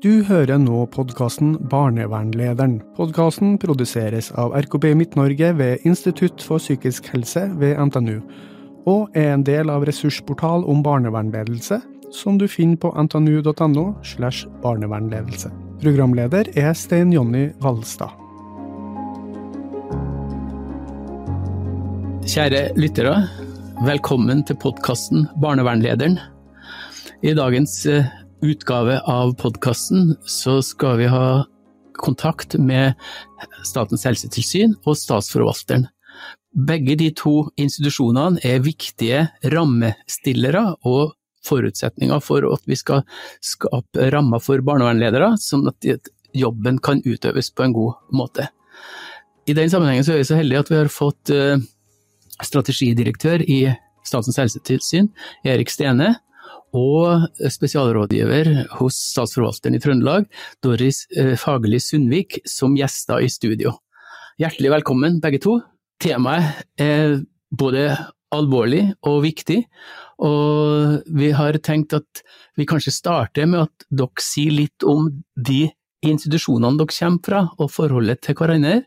Du hører nå podkasten Barnevernlederen. Podkasten produseres av RKB Midt-Norge ved Institutt for psykisk helse ved NTNU, og er en del av ressursportal om barnevernledelse, som du finner på ntnu.no slash barnevernledelse. Programleder er Stein Jonny Valstad. Kjære lyttere, velkommen til podkasten Barnevernlederen. I dagens eh, utgave av podkasten så skal vi ha kontakt med Statens helsetilsyn og Statsforvalteren. Begge de to institusjonene er viktige rammestillere og forutsetninger for at vi skal skape rammer for barnevernledere, sånn at jobben kan utøves på en god måte. I den sammenhengen så er vi så heldige at vi har fått eh, strategidirektør i Statens helsetilsyn, Erik Stene, og spesialrådgiver hos Statsforvalteren i Trøndelag, Doris eh, Fagerli Sundvik, som gjester i studio. Hjertelig velkommen begge to. Temaet er både alvorlig og viktig, og vi har tenkt at vi kanskje starter med at dere sier litt om de institusjonene dere kommer fra, og forholdet til hverandre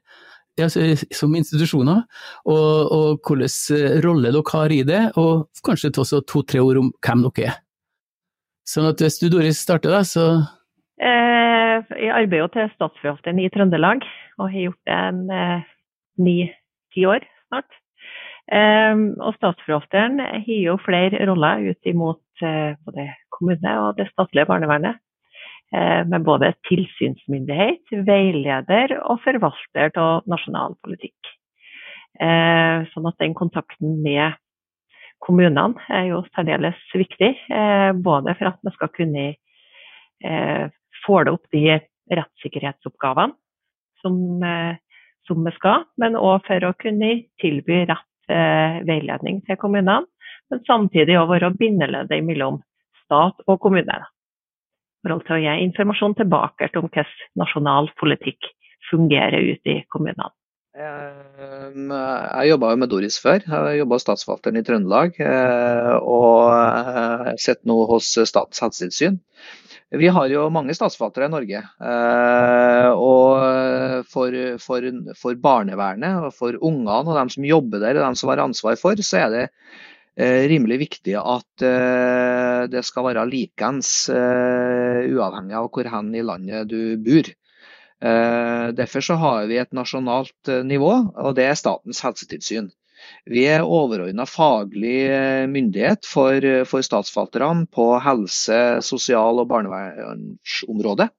som institusjoner, og, og hvilken rolle dere har i det, og kanskje også to-tre ord om hvem dere er. Sånn at hvis du Doris starter, da, så eh, Jeg arbeider jo til Statsforvalteren i Trøndelag, og har gjort det en eh, ni-ti år snart. Eh, og Statsforvalteren har jo flere roller ut imot eh, både kommune og det statlige barnevernet. Eh, med både tilsynsmyndighet, veileder og forvalter av nasjonal politikk. Sånn at den kontakten med kommunene er jo særdeles viktig. Eh, både for at vi skal kunne få følge opp de rettssikkerhetsoppgavene som, eh, som vi skal, men òg for å kunne tilby rett veiledning til kommunene. Men samtidig òg være bindeleddet mellom stat og kommune. I forhold til å gi informasjon tilbake om hvordan nasjonal politikk fungerer ute i kommunene. Jeg jobba med Doris før. Jeg jobba Statsforvalteren i Trøndelag. Eh, og jeg sitter nå hos Statens helsetilsyn. Vi har jo mange statsforvaltere i Norge. Eh, og for, for, for, barnevernet og for ungene og dem som jobber der og dem som har ansvar for, så er det eh, rimelig viktig at det skal være likens uavhengig av hvor hen i landet du bor. Eh, derfor så har vi et nasjonalt eh, nivå, og det er Statens helsetilsyn. Vi er overordna faglig eh, myndighet for, for statsforvalterne på helse-, sosial- og barnevernsområdet.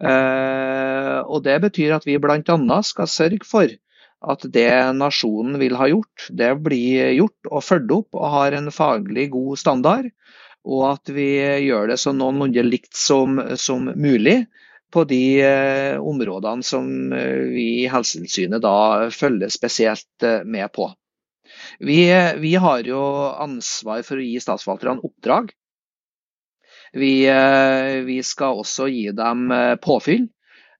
Og Det betyr at vi bl.a. skal sørge for at det nasjonen vil ha gjort, det blir gjort og fulgt opp og har en faglig god standard. Og at vi gjør det så noenlunde likt som, som mulig på de eh, områdene som eh, vi i Helsetilsynet da følger spesielt eh, med på. Vi, vi, har jo ansvar for å gi statsforvalterne oppdrag. Vi, vi, skal også gi dem påfyll.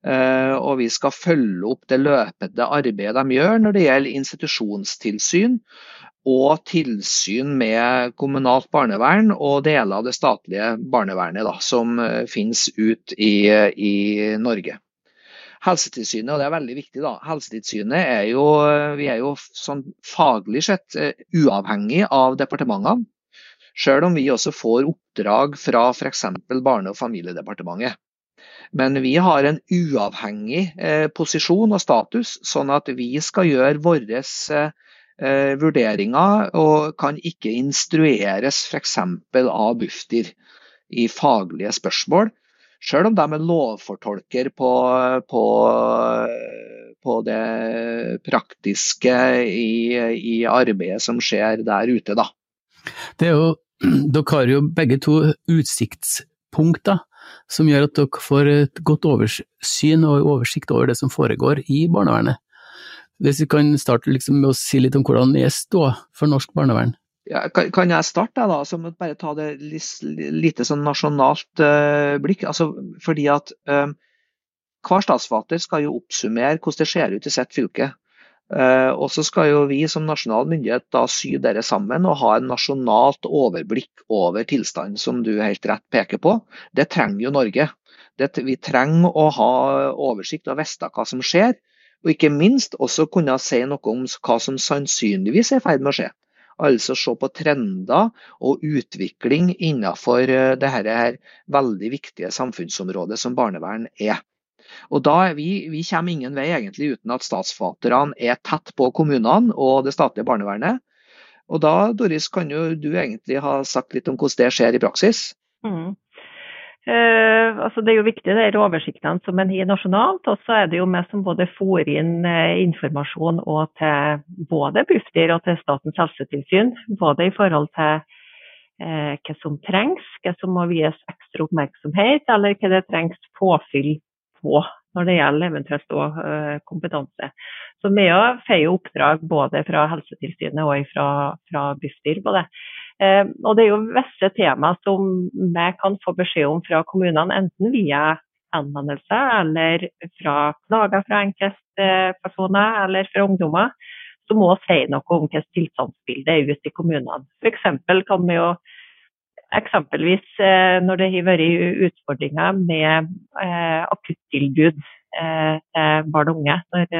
Og vi skal følge opp det løpende arbeidet de gjør når det gjelder institusjonstilsyn og tilsyn med kommunalt barnevern og deler av det statlige barnevernet da, som uh, finnes ut i, i, Norge. Helsetilsynet, og det er veldig viktig, da. Helsetilsynet er jo, vi er jo sånn faglig sett uavhengig av departementene. Selv om vi også får oppdrag fra f.eks. Barne- og familiedepartementet. Men vi har en uavhengig eh, posisjon og status, sånn at vi skal gjøre våre eh, eh, vurderinger og kan ikke instrueres f.eks. av Bufdir i faglige spørsmål. Selv om de er lovfortolker på, på, på det praktiske i, i, arbeidet som skjer der ute, da. Jo, dere har jo begge to utsiktspunkter som gjør at dere får et godt oversyn og oversikt over det som foregår i barnevernet. Hvis vi kan starte liksom med å si litt om hvordan det står for norsk barnevern? Ja, kan, jeg starte da, så må bare ta det lite sånn nasjonalt uh, blikk? Altså, fordi at um, Hver statsforvalter skal jo oppsummere hvordan det ser ut i sitt fylke. Uh, og så skal jo vi som nasjonal myndighet da sy dere sammen og ha en nasjonalt overblikk over tilstanden, som du helt rett peker på. Det trenger jo Norge. Det, vi trenger å ha oversikt og vite hva som skjer, og ikke minst også kunne si noe om hva som sannsynligvis er i ferd med å skje. Altså se på trender og utvikling innenfor eh, dette her veldig viktige samfunnsområdet som barnevern er. Og da vi, vi kommer ingen vei egentlig uten at statsforvalterne er tett på kommunene og det statlige barnevernet. Og da Doris, kan jo du egentlig ha sagt litt om hvordan det skjer i praksis? Mm. Eh, altså det er jo viktig det er oversiktene som en har nasjonalt, og så er det jo vi som både får inn uh, informasjon og til både Bufdir og til Statens helsetilsyn. Både i forhold til uh, hva som trengs, hva som må vies ekstra oppmerksomhet, eller hva det trengs påfyll på når det gjelder eventuelt uh, kompetanse. Så vi får jo oppdrag både fra Helsetilsynet og fra, fra Bufdir på det. Eh, og det er jo visse tema som vi kan få beskjed om fra kommunene, enten via henvendelser eller fra klager fra enkeltpersoner eller fra ungdommer, som må sier noe om hvordan tilstandsbildet er ute i kommunene. F.eks. kan vi jo eksempelvis eh, når det har vært utfordringer med eh, akuttilbud til barn og unge, når,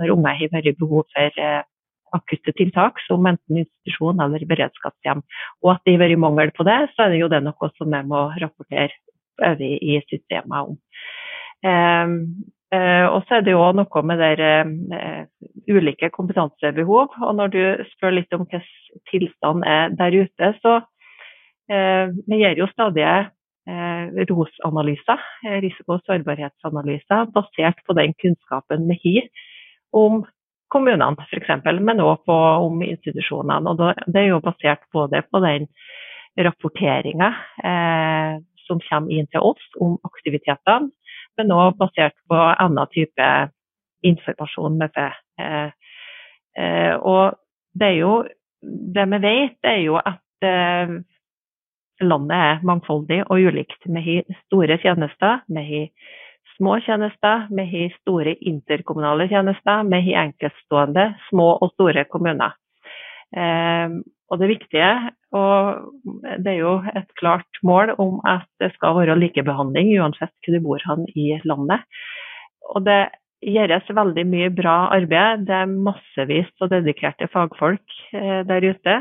når unger har vært behov for akutte tiltak, som enten institusjon eller beredskapshjem. Og at det har vært mangel på det, så er det jo det noe som vi må rapportere over i systemet om. Um, uh, og så er det jo noe med der, uh, ulike kompetansebehov. Og når du spør litt om hvilken tilstand er der ute, så uh, vi gjør jo stadig ROS-analyser, risiko- og sårbarhetsanalyser, basert på den kunnskapen vi har om kommunene f.eks., men òg om institusjonene. Og det er jo basert både på den rapporteringa eh, som kommer inn til oss om aktivitetene, men òg basert på annen type informasjon med det. Eh, eh, og det jo det vi vet, er jo at eh, landet er mangfoldig og ulikt. Vi har store tjenester. vi har små tjenester, vi har store interkommunale tjenester, vi har enkeltstående små og store kommuner. Eh, og det viktige, og det er jo et klart mål om at det skal være likebehandling uansett hvor du bor han i landet. Og det gjøres veldig mye bra arbeid. Det er massevis av dedikerte fagfolk eh, der ute,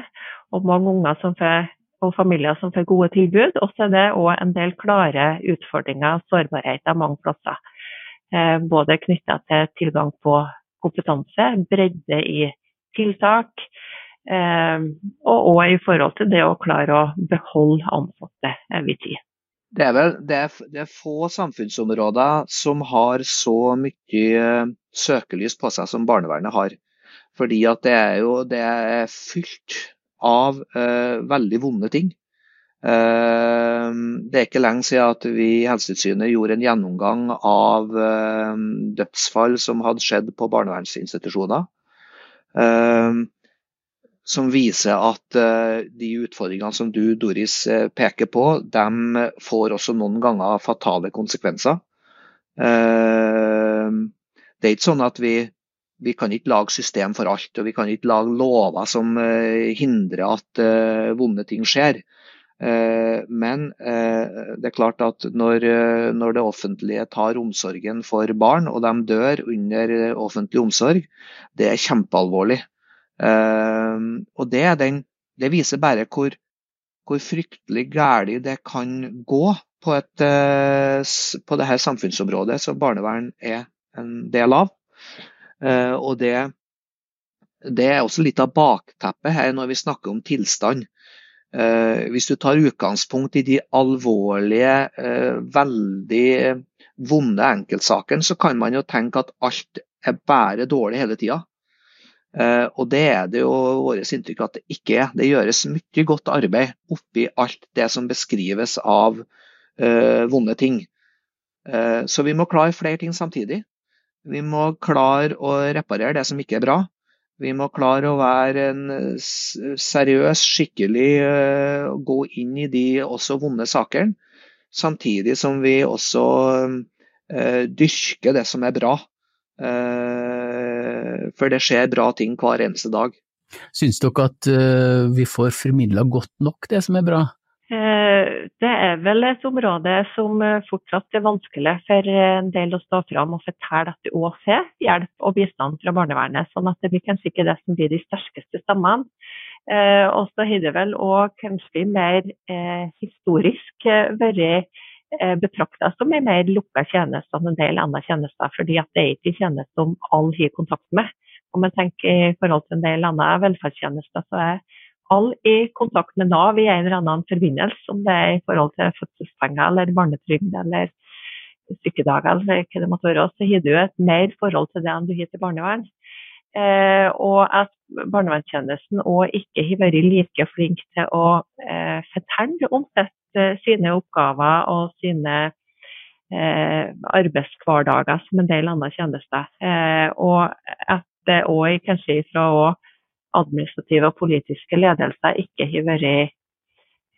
og mange unger som får og familier som får gode tilbud. Og så er det òg en del klare utfordringer og sårbarheter mange plasser. Eh, både knytta til tilgang på kompetanse, bredde i tiltak, eh, og òg i forhold til det å klare å beholde ansatte over tid. Det er, vel, det, er, det er få samfunnsområder som har så mye eh, søkelys på seg som barnevernet har. Fordi at det er jo det er fylt av eh, veldig vonde ting. Eh, det er ikke lenge siden at vi i Helsetilsynet gjorde en gjennomgang av eh, dødsfall som hadde skjedd på barnevernsinstitusjoner. Som viser at de utfordringene som du, Doris, peker på, de får også noen ganger fatale konsekvenser. Det er ikke sånn at vi vi kan ikke lage system for alt, og vi kan ikke lage lover som uh, hindrer at uh, vonde ting skjer. Uh, men det er klart at når, når, det offentlige tar omsorgen for barn, og de dør under offentlig omsorg, det er kjempealvorlig. og det, den, det, viser bare hvor, hvor fryktelig galt det kan gå på, et, på dette samfunnsområdet som barnevern er en del av. Eh, og det, det, er også litt av bakteppet her når vi snakker om tilstand. Eh, hvis du tar utgangspunkt i de alvorlige, eh, veldig vonde enkeltsakene, så kan man jo tenke at alt er bare dårlig hele tida. Og det er det jo vårt inntrykk at det ikke er. Det gjøres mye godt arbeid oppi alt det som beskrives av vonde ting. Så vi må klare flere ting samtidig. Vi må klare å reparere det som ikke er bra. Vi må klare å være en seriøs, skikkelig, uh, gå inn i de også vonde sakene. Samtidig som vi også uh, dyrker det som er bra. Uh, for det skjer bra ting hver eneste dag. Syns dere at vi får formidla godt nok det som er bra? Eh, det er vel et område som eh, fortsatt er vanskelig for en del å stå fram og fortelle at du òg får hjelp og bistand fra barnevernet. sånn at det blir kanskje ikke det som blir de sterkeste stemmene. Eh, og så har det vel òg kanskje mer historisk vært betrakta som en mer lukka tjeneste enn en del andre tjenester, fordi at det er ikke en tjeneste som alle har kontakt med. Om man tenker i forhold til en del andre velferdstjenester, så er alle i kontakt med Nav i en eller annen forbindelse, om det er i forhold til fødselspenger eller barnetrygd eller sykedager eller hva det måtte være, så har du et mer forhold til det enn du har til barnevern. Eh, og at barnevernstjenesten òg ikke har vært like flink til å eh, fortelle om sitt, eh, sine oppgaver og sine eh, arbeidshverdager som en del andre tjenester. Eh, og at det òg kanskje fra også administrative og politiske ledelser ikke har vært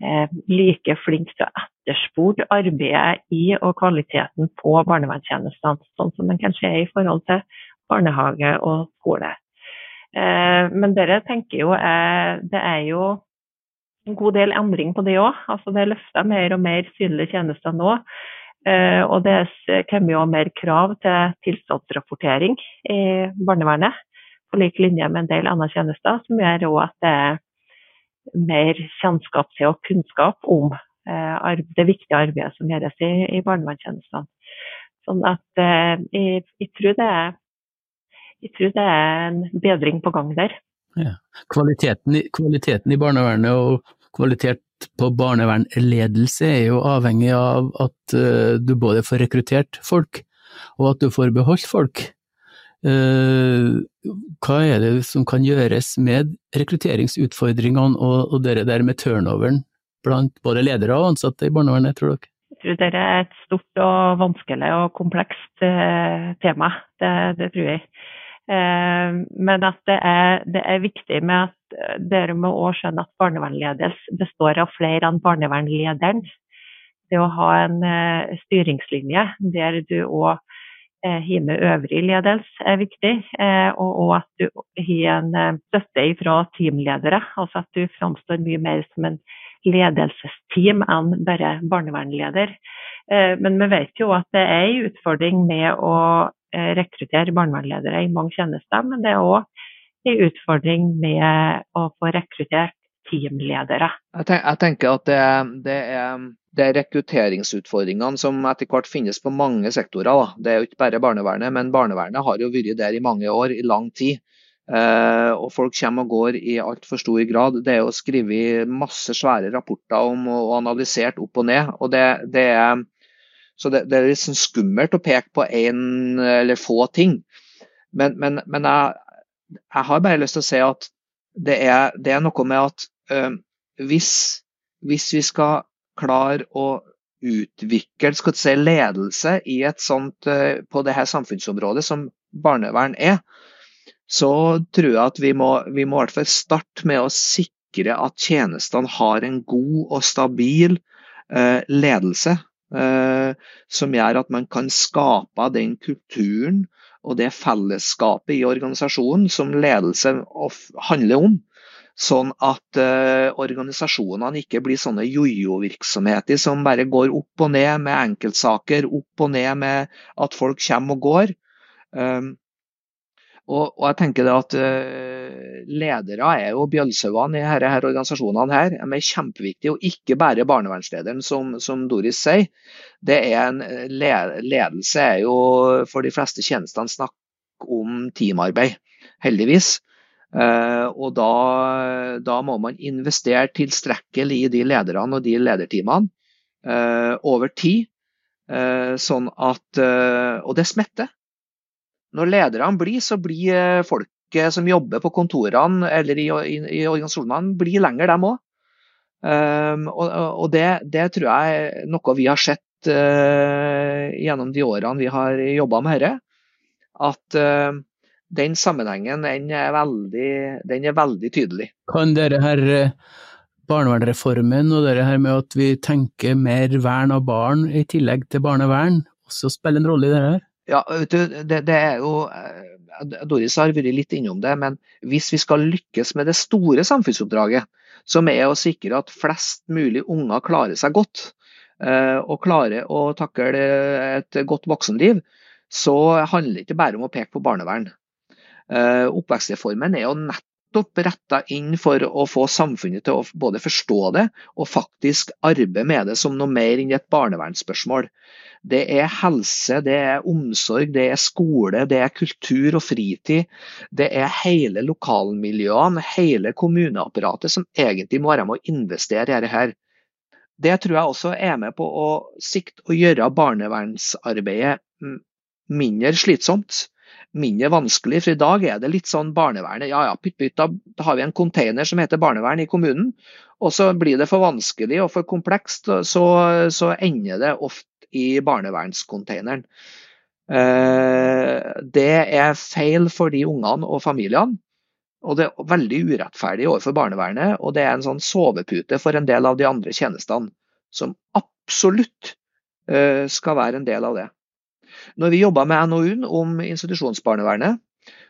eh, like flinke til å etterspore arbeidet i og kvaliteten på barnevernstjenestene, sånn som den kanskje er i forhold til barnehage og skole. Eh, men dere tenker jo eh, det er jo en god del endring på det òg. Altså det er løfta mer og mer synlige tjenester nå. Eh, og det kommer jo mer krav til tilstandsrapportering i barnevernet på lik linje med en del andre tjenester, som gjør òg at det er mer kjennskap til og kunnskap om eh, det viktige arbeidet som gjøres i, i barnevernstjenestene. Sånn at eh, jeg, jeg, tror er, jeg, tror det er en bedring på gang der. Ja. Kvaliteten, kvaliteten, i barnevernet og kvalitet på barnevernledelse er jo avhengig av at uh, du både får rekruttert folk, og at du får beholdt folk. Uh, hva er det som kan gjøres med rekrutteringsutfordringene og, og det der med turnoveren blant både ledere og ansatte i barnevernet, tror dere? Jeg tror det er et stort og vanskelig og komplekst uh, tema, det, det, tror jeg. Uh, men at det er, det er, viktig med at dere må også skjønne at barnevernledelse består av flere enn barnevernlederen. Det å ha en styringslinje der du òg Eh, har med øvrig ledelse er viktig, eh, og at du har en eh, støtte fra teamledere. Altså at du framstår mye mer som en ledelsesteam enn bare barnevernleder. Men vi vet jo at det er en utfordring med å rekruttere barnevernledere i mange tjenester, men det er òg en utfordring med å få rekruttert teamledere. Jeg, tenker at det, det er det er rekrutteringsutfordringene som etter hvert finnes på mange sektorer. Da. Det er jo ikke bare barnevernet, men barnevernet har jo vært der i mange år, i lang tid. Eh, og folk kommer og går i altfor stor grad. Det er jo skrevet masse svære rapporter om og analysert opp og ned. og det, det er så det, det er sånn skummelt å peke på én eller få ting. Men, men, men jeg, jeg, har bare lyst til å si at det er, det er noe med at hvis, hvis vi skal klare å utvikle skal si, ledelse sånt, eh, på her samfunnsområdet som barnevern er, så tror jeg at vi må, vi må i hvert fall starte med å sikre at tjenestene har en god og stabil eh, ledelse. Eh, som gjør at man kan skape den kulturen og det fellesskapet i organisasjonen som ledelse handler om. Sånn at uh, organisasjonene ikke blir sånne jojo-virksomheter som bare går opp og ned med enkeltsaker, opp og ned med at folk kommer og går. Um, og, og, jeg tenker det at uh, Ledere er jo bjølsauene i disse her organisasjonene. her, De er kjempeviktige, og ikke bare barnevernslederen, som, som Doris sier. Det er en, ledelse er jo for de fleste tjenestene snakk om teamarbeid, heldigvis. Uh, og da, da, må man investere tilstrekkelig i de lederne og de lederteamene uh, over tid. Uh, sånn at Og det smitter. Når lederne blir, så blir folket som jobber på kontorene eller i, i, i organisasjonene, blir lenger, dem òg. og, og det, det, tror jeg er noe vi har sett gjennom de årene vi har jobba med dette. At den sammenhengen den er, veldig, den er veldig tydelig. Kan dere her barnevernsreformen barnevernreformen og dere her med at vi tenker mer vern av barn i tillegg til barnevern, også spille en rolle i det her? Ja, du, det, det, er jo eh, Doris har vært litt innom det, men hvis vi skal lykkes med det store samfunnsoppdraget, som er å sikre at flest mulig unger klarer seg godt, eh, og klarer å takle et godt voksenliv, så handler det ikke bare om å peke på barnevern. Eh, oppvekstreformen er jo nettopp retta inn for å få samfunnet til å både forstå det og faktisk arbeide med det som noe mer enn et barnevernsspørsmål. Det er helse, det er omsorg, det er skole, det er kultur og fritid. Det er hele lokalmiljøene, hele kommuneapparatet som egentlig må være med å investere i dette. Det tror jeg også er med på å sikte å gjøre barnevernsarbeidet mindre slitsomt mindre vanskelig. For i dag er det litt sånn barnevernet. Ja ja, pytt pytt, da har vi en container som heter barnevern i kommunen. Og så blir det for vanskelig og for komplekst, så, så ender det ofte i barnevernscontaineren. Eh, det er feil for de ungene og familiene. Og det er veldig urettferdig overfor barnevernet, og det er en sånn sovepute for en del av de andre tjenestene, som absolutt eh, skal være en del av det. Når vi jobba med NOU-en om institusjonsbarnevernet,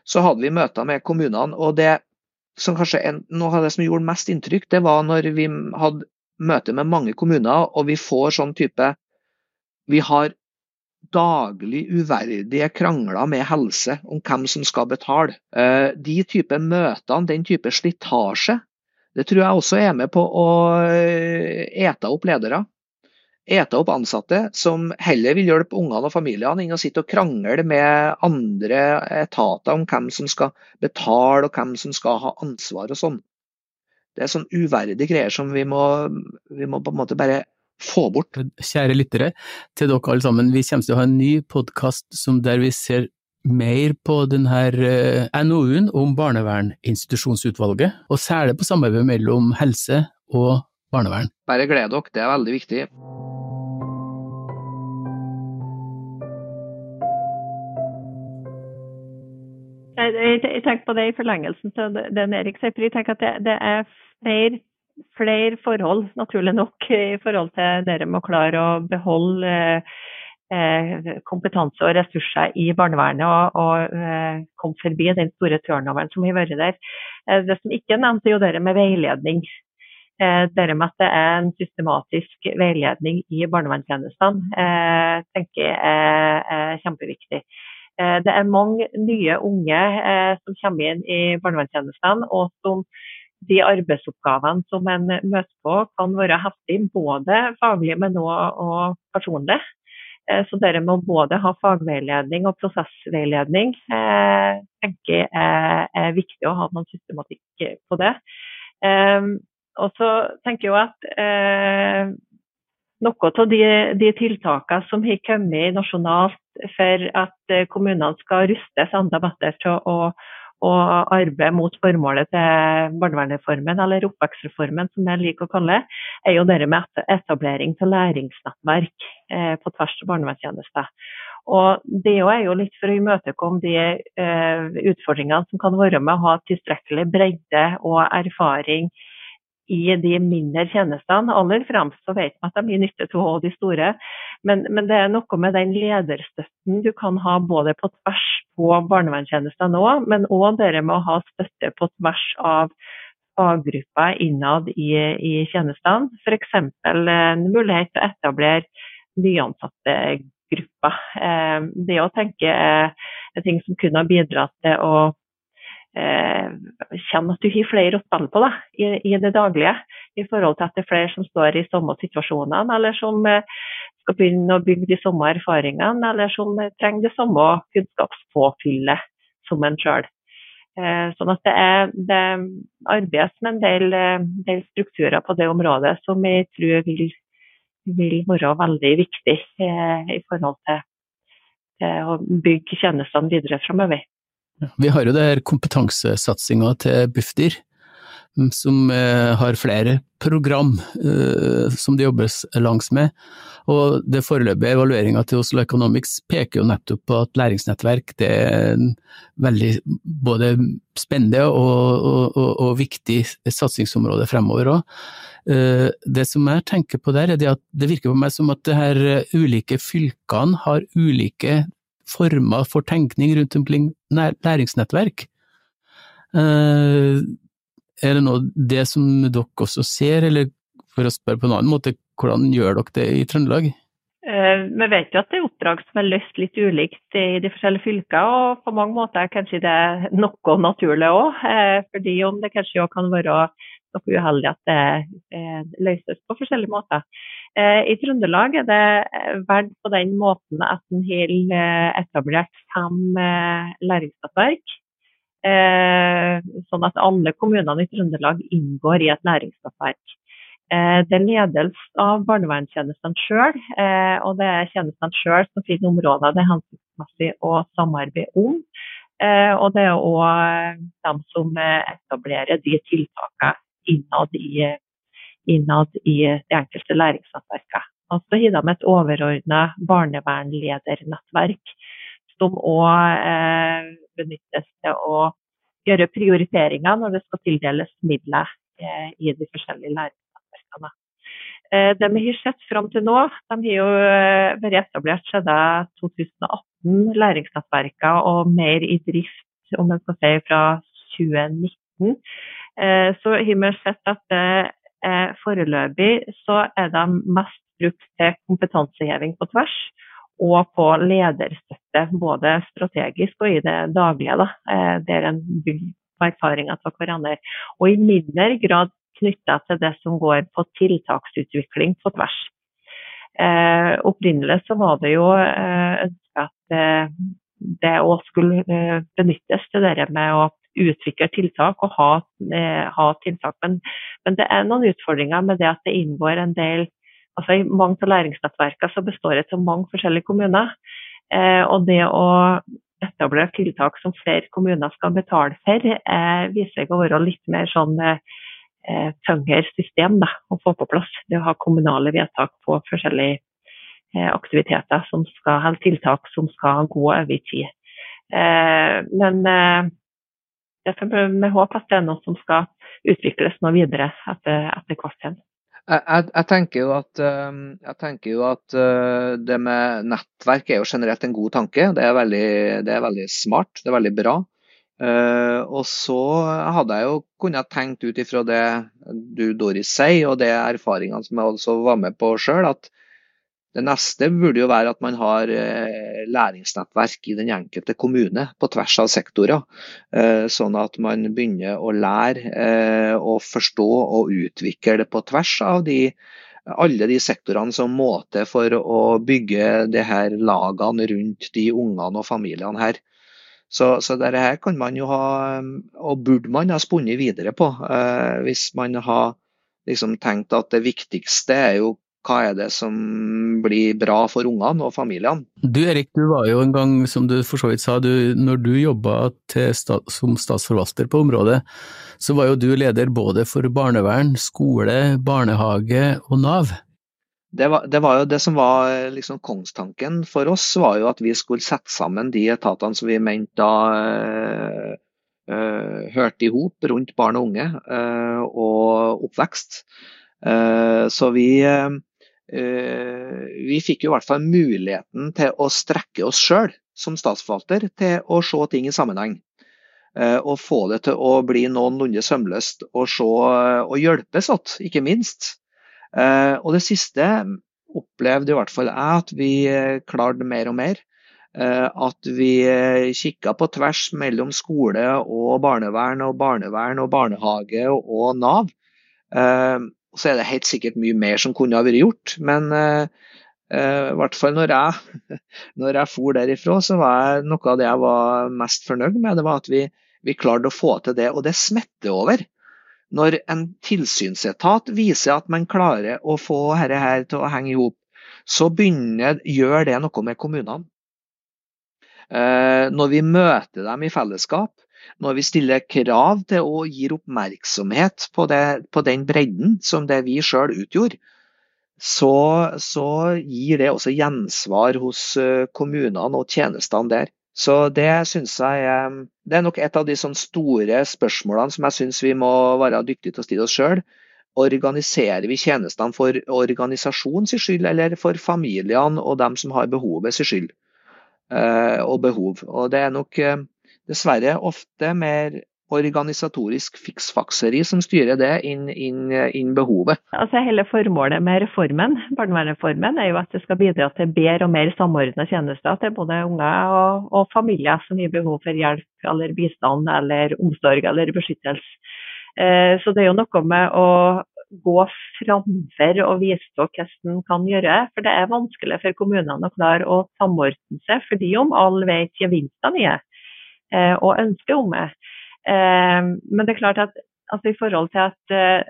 så hadde vi møter med kommunene. og det som kanskje en, Noe av det som gjorde mest inntrykk, det var når vi hadde møte med mange kommuner, og vi får sånn type Vi har daglig uverdige krangler med helse om hvem som skal betale. Eh, de type møtene, den type slitasje, det tror jeg også er med på å eh, ete opp ledere ete opp ansatte som heller vil hjelpe ungene og familiene enn å sitte og krangle med andre etater om hvem som skal betale og hvem som skal ha ansvar og sånn. Det er sånn uverdige greier som vi må, vi må på en måte bare få bort. Kjære lyttere, til dere alle sammen, vi kommer til å ha en ny podkast der vi ser mer på denne eh, NOU-en om barneverninstitusjonsutvalget, og særlig på samarbeidet mellom helse og barnevern. Bare gled dere, det er veldig viktig. Jeg, jeg tenker på det i forlengelsen til den Erik sier. Jeg tenker at det, det er flere, flere, forhold, naturlig nok, i forhold til dere må klare å beholde eh, kompetanse og ressurser i barnevernet og, og eh, komme forbi den store turnoveren som har vært der. Eh, det som ikke er nevnt, er jo det med veiledning. dere det med at det er en systematisk veiledning i barnevernstjenestene, eh, tenker jeg er kjempeviktig. Eh, det er mange nye unge eh, som kommer inn i barnevernstjenestene, og som de arbeidsoppgavene som en møter på, kan være heftig, både faglig, men også personlig. Eh, så dere må både ha fagveiledning og prosessveiledning. tenker jeg er viktig å ha noen systematikk på det. Og så tenker jeg at noe av de, de tiltakene som har kommet nasjonalt for at eh, kommunene skal rustes enda bedre til å, å arbeide mot formålet til barnevernsreformen, eller oppvekstreformen som jeg liker å kalle er jo det med etablering av læringsnettverk eh, på tvers av barnevernstjenester. Og Det er jo litt for å imøtekomme de eh, utfordringene som kan være med å ha tilstrekkelig bredde og erfaring i de mindre tjenestene. Aller fremst så vet man at de gir nytte til de store, men, men, det er noe med den lederstøtten du kan ha både på tvers på barnevernstjenestene òg, men òg det med å ha støtte på tvers av faggrupper innad i, i tjenestene. F.eks. en mulighet til å etablere nyansatte grupper. Eh, det å tenke er ting som kunne ha bidratt til å kjenne at du har flere å spille på da, i, i, det daglige. I forhold til at det er flere som står i samme situasjonene, eller som eh, skal begynne å bygge de samme erfaringene, eller som eh, trenger det samme kunnskapspåfyllet som en sjøl. Eh, sånn at det, er, det arbeides med en del, del, strukturer på det området som jeg tror vil, vil være veldig viktig i forhold til, til å bygge tjenestene videre framover. Vi har jo det her kompetansesatsinga til Bufdir, mm, som eh, har flere program eh, som det jobbes langs med. Og det foreløpige evalueringa til Oslo Economics peker jo nettopp på at læringsnettverk det er en veldig både spennende og, og, og, og viktig satsingsområde fremover òg. Eh, det som jeg tenker på der, er at det virker på meg som at det her ulike fylkene har ulike former for tenkning rundt omkring læringsnettverk. Eh, er det noe det som dere også ser, eller for å spørre på en annen måte, hvordan gjør dere det i Trøndelag? Eh, vi vet jo at det er oppdrag som er løst litt ulikt i de forskjellige fylker, og på mange måter er kanskje det noe naturlig òg. Eh, fordi om det kanskje òg kan være noe uheldig at det eh, løses på forskjellige måter. I Trøndelag er det verdt på den måten at en har etablert fem læringsnettverk. Sånn at alle kommunene i Trøndelag inngår i et læringsnettverk. Eh, det ledes av barnevernstjenestene sjøl, eh, og det er tjenestene sjøl som finner områder det er hensiktsmessig å samarbeide om. Eh, og det er òg de som etablerer de tiltakene innad i, innad i de enkelte læringsnettverkene. Og så har de et overordna barnevernledernettverk som òg benyttes til å gjøre prioriteringer når det skal tildeles midler i de forskjellige læringsnettverkene nettverkene. Eh, det vi har sett fram til nå, de har jo eh, vært etablert siden 2018, læringsnettverkene og mer i drift om en skal si, fra 2019. Eh, så har vi sett at foreløpig så er de mest brukt til kompetanseheving på tvers og på lederstøtte, både strategisk og i det daglige. Da, der en bygger på erfaringer fra hverandre. Og i mindre grad knytta til det som går på tiltaksutvikling på tvers. Eh, opprinnelig så var det jo eh, ønska at eh, det òg skulle eh, benyttes til det med å utvikle tiltak og ha, eh, ha tiltak. Men, men, det er noen utfordringer med det at det inngår en del altså I mange av læringsnettverkene så består det av mange forskjellige kommuner. Eh, og det å etablere tiltak som flere kommuner skal betale for, viser seg å være litt mer sånn eh, tyngre system da, å få på plass. Det å ha kommunale vedtak på forskjellige eh, aktiviteter som skal, eller tiltak som skal gå over i tid. Eh, men eh, vi håpe at det er noe som skal utvikles nå videre etter, etter hvert. Jeg, jeg, tenker jo at, eh, jeg tenker jo at uh, det med nettverk er jo generelt en god tanke. Det er veldig, det er veldig smart, det er veldig bra. Uh, og så hadde jeg jo kunnet tenkt ut ifra det du Doris sier, og det erfaringene som jeg også var med på sjøl, at det neste burde jo være at man har uh, læringsnettverk i den enkelte kommune på tvers av sektorer. Uh, sånn at man begynner å lære og forstå og utvikle det på tvers av de, alle de sektorene som må til for å bygge de her lagene rundt de ungene og familiene her. Så, så dette her kan man jo ha, og burde man ha spunnet videre på, eh, hvis man har liksom tenkt at det viktigste er jo hva er det som blir bra for ungene og familiene. Du Erik, du var jo en gang, som du for så vidt sa, du, når du jobba som statsforvalter på området, så var jo du leder både for barnevern, skole, barnehage og Nav det var, det var, jo det som var liksom kongstanken for oss, var jo at vi skulle sette sammen de etatene som vi mente da øh, øh, hørte i hop rundt barn og unge øh, og oppvekst. så vi, vi fikk jo i hvert fall muligheten til å strekke oss sjøl som statsforvalter til å se ting i sammenheng. Og få det til å bli noenlunde sømløst og, se, og hjelpes åt, ikke minst. Eh, og det siste opplevde i hvert fall jeg at vi eh, klarte mer og mer. Eh, at vi kikka på tvers mellom skole og barnevern, og barnevern og barnehage og Nav. Så er det helt sikkert mye mer som kunne ha vært gjort, men i hvert fall når jeg, når jeg for derifra, så var jeg, noe av det jeg var mest fornøyd med, det var at vi, vi klarte å få til det. Og det smitter over når en tilsynsetat viser at man klarer å få dette her til å henge i hop, så begynner, gjør det noe med kommunene. Eh, når vi møter dem i fellesskap, når vi stiller krav til og gir oppmerksomhet på, det, på den bredden som det vi sjøl utgjorde, så, så, gir det også gjensvar hos eh, kommunene og tjenestene der. Så det syns jeg Det er nok et av de sånn store spørsmålene som jeg syns vi må være dyktige til å stille oss sjøl. Organiserer vi tjenestene for organisasjonens skyld, eller for familiene og dem som har behovet sin skyld? og behov. Og det er nok dessverre ofte mer organisatorisk fiksfakseri som styrer det, inn, inn, inn, behovet. Altså Hele formålet med reformen, barnevernsreformen er jo at det skal bidra til bedre og mer samordna tjenester til både unger og, og, familier som har behov for hjelp eller bistand eller omsorg eller beskyttelse. Eh, så det er jo noe med å gå framfor og vise hvordan en kan gjøre. For det er vanskelig for kommunene å klare å samordne seg, fordi om alle vet gevinstene i det og ønsker om det. Eh, men det er klart at altså, i forhold til at eh,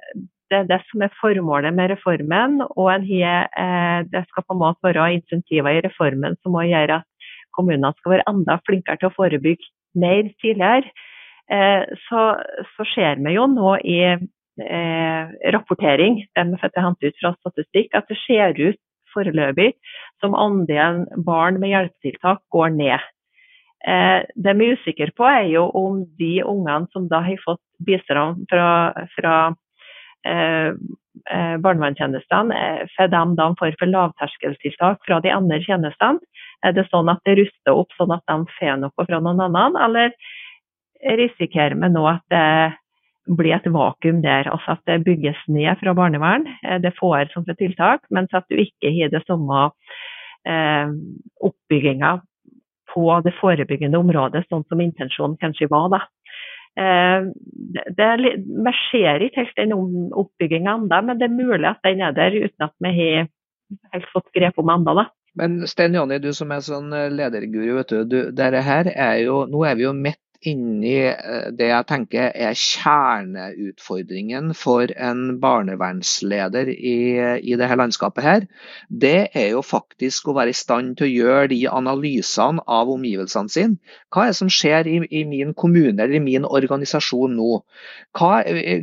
det er det som er formålet med reformen, og har, eh, det skal på en måte være insentiver i reformen som må gjøre at kommunene skal være enda flinkere til å forebygge mer tidligere, så, så ser vi jo nå i eh, rapportering den er hentet ut fra statistikk, at det ser ut foreløpig som andelen barn med hjelpetiltak går ned. Eh, det vi er usikre på, er jo om de ungene som da har fått bistand fra, fra eh, eh barnevernstjenestene, eh, får de da får for lavterskeltiltak fra de andre tjenestene? Er det sånn at det ruster opp sånn at de får noe fra noen annen, eller risikerer vi nå at det blir et vakuum der? Altså at det bygges ned fra barnevern, det får som for tiltak, mens at du ikke har det samme eh, oppbygginga på det forebyggende området, sånn som intensjonen kanskje var. da. Eh, vi ser ikke helt den oppbygginga ennå, men det er mulig at den er der uten at vi har helt fått grep om ennå. Men Sten Jonny, du som er sånn lederguru, vet du, du her er jo, nå er vi jo midt inni eh, det jeg tenker er kjerneutfordringen for en barnevernsleder i, i dette landskapet her, det er jo faktisk å være i stand til å gjøre de analysene av omgivelsene sine. Hva er det som skjer i, i min kommune eller i min organisasjon nå? Hva, eh,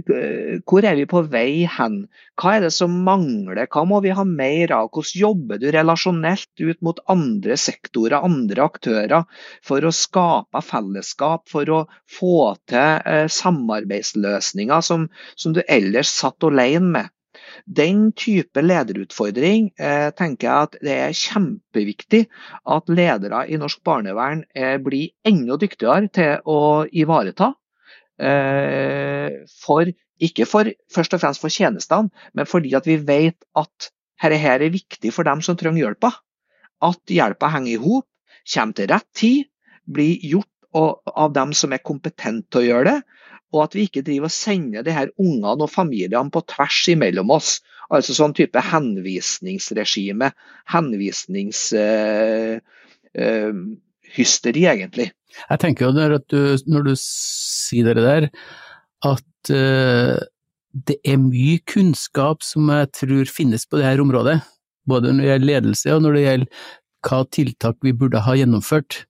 hvor er vi på vei hen? Hva er det som mangler? Hva må vi ha mer av? Hvordan jobber du relasjonelt ut mot andre sektorer, andre aktører, for å skape fellesskap? for å få til eh, samarbeidsløsninger som, som, du ellers satt alene med. Den type lederutfordring eh, tenker jeg at det er kjempeviktig at ledere i norsk barnevern eh, blir enda dyktigere til å ivareta. Eh, for, ikke for, først og fremst for tjenestene, men fordi at vi vet at dette her er viktig for dem som trenger hjelpa. At hjelpa henger i hop, kommer til rett tid, blir gjort av dem som er kompetente til å gjøre det. Og at vi ikke driver og sender de her ungene og familiene på tvers imellom oss. Altså sånn type henvisningsregime. Henvisningshysteri, uh, uh, egentlig. Jeg tenker jo når du, når du sier det der, at uh, det er mye kunnskap som jeg tror finnes på dette området. Både når det gjelder ledelse og når det gjelder hva tiltak vi burde ha gjennomført.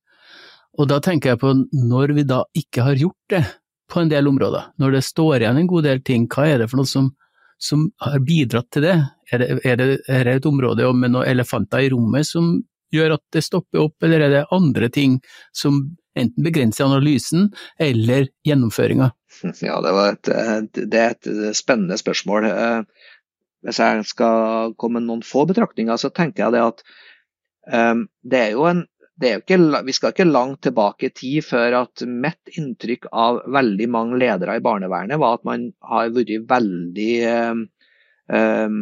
Og da tenker jeg på når vi da ikke har gjort det på en del områder, når det står igjen en god del ting, hva er det for noe som, som har bidratt til det? Er det, er det, er det et område med noen elefanter i rommet som gjør at det stopper opp, eller er det andre ting som enten begrenser analysen eller gjennomføringa? Ja, det, et, det, er et spennende spørsmål. Eh, hvis jeg skal komme med noen få betraktninger, så tenker jeg det at um, det er jo en ikke, vi skal ikke langt tilbake i tid før at mitt inntrykk av veldig mange ledere i barnevernet var at man har vært veldig eh, eh,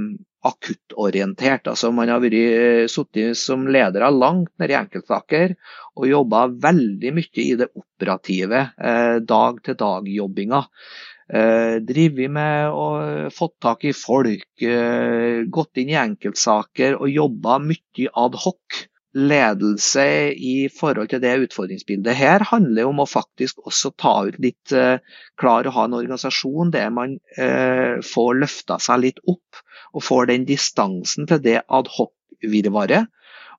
akuttorientert. Altså man har vært eh, sittet som ledere langt nede i enkeltsaker og jobba veldig mye i det operative, eh, dag-til-dag-jobbinga. Eh, drevet med og fått tak i folk, eh, gått inn i enkeltsaker og jobba mye ad hoc ledelse i forhold til det utfordringsbildet her handler om å faktisk også ta ut litt uh, Klare å ha en organisasjon der man uh, får løfta seg litt opp og får den distansen til det adhoc-virvaret.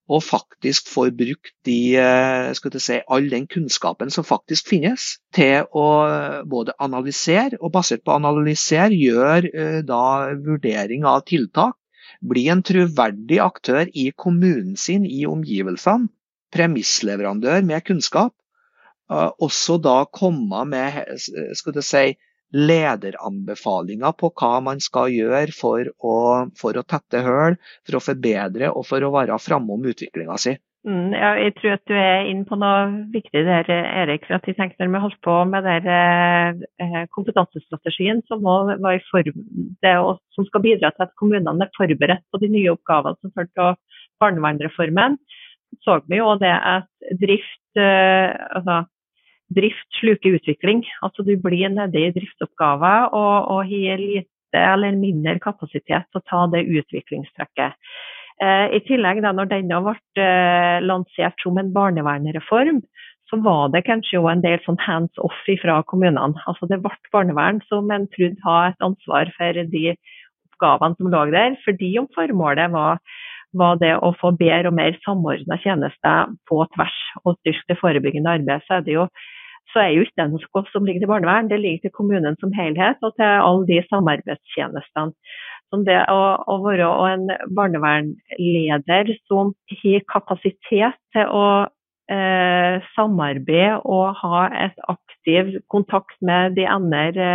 Og faktisk får brukt de, uh, si, all den kunnskapen som faktisk finnes, til å både analysere, og basert på analysere gjøre da vurdering av tiltak bli en troverdig aktør i kommunen sin, i omgivelsene. Premissleverandør med kunnskap. Uh, også da komme med skal du si, lederanbefalinger på hva man skal gjøre for å, for å tette hull, for å forbedre og for å være framme om utviklinga si. Mm, ja, jeg tror at du er inne på noe viktig der, Erik. for at jeg tenkte Når vi holdt på med der, eh, kompetansestrategien som, det, som, skal bidra til at kommunene er forberedt på de nye oppgavene som følger av barnevernsreformen, så vi jo det at drift, eh, altså, drift sluker utvikling. Altså Du blir nede i driftsoppgaver og, og har lite eller mindre kapasitet til å ta det utviklingstrekket. Eh, I tillegg, da når denne ble eh, lansert som en barnevernsreform, så var det kanskje en del sånn hands off fra kommunene. Altså Det ble barnevern som en trodde hadde et ansvar for de oppgavene som lå der, fordi om formålet var, var det å få bedre og mer samordna tjenester på tvers og styrke det forebyggende arbeidet. Så er det jo så er jo ikke det noe som ligger til barnevern, det ligger til kommunen som helhet og til alle de samarbeidstjenestene som det å, å være en barnevernleder som har kapasitet til å eh, samarbeide og ha et aktiv kontakt med de andre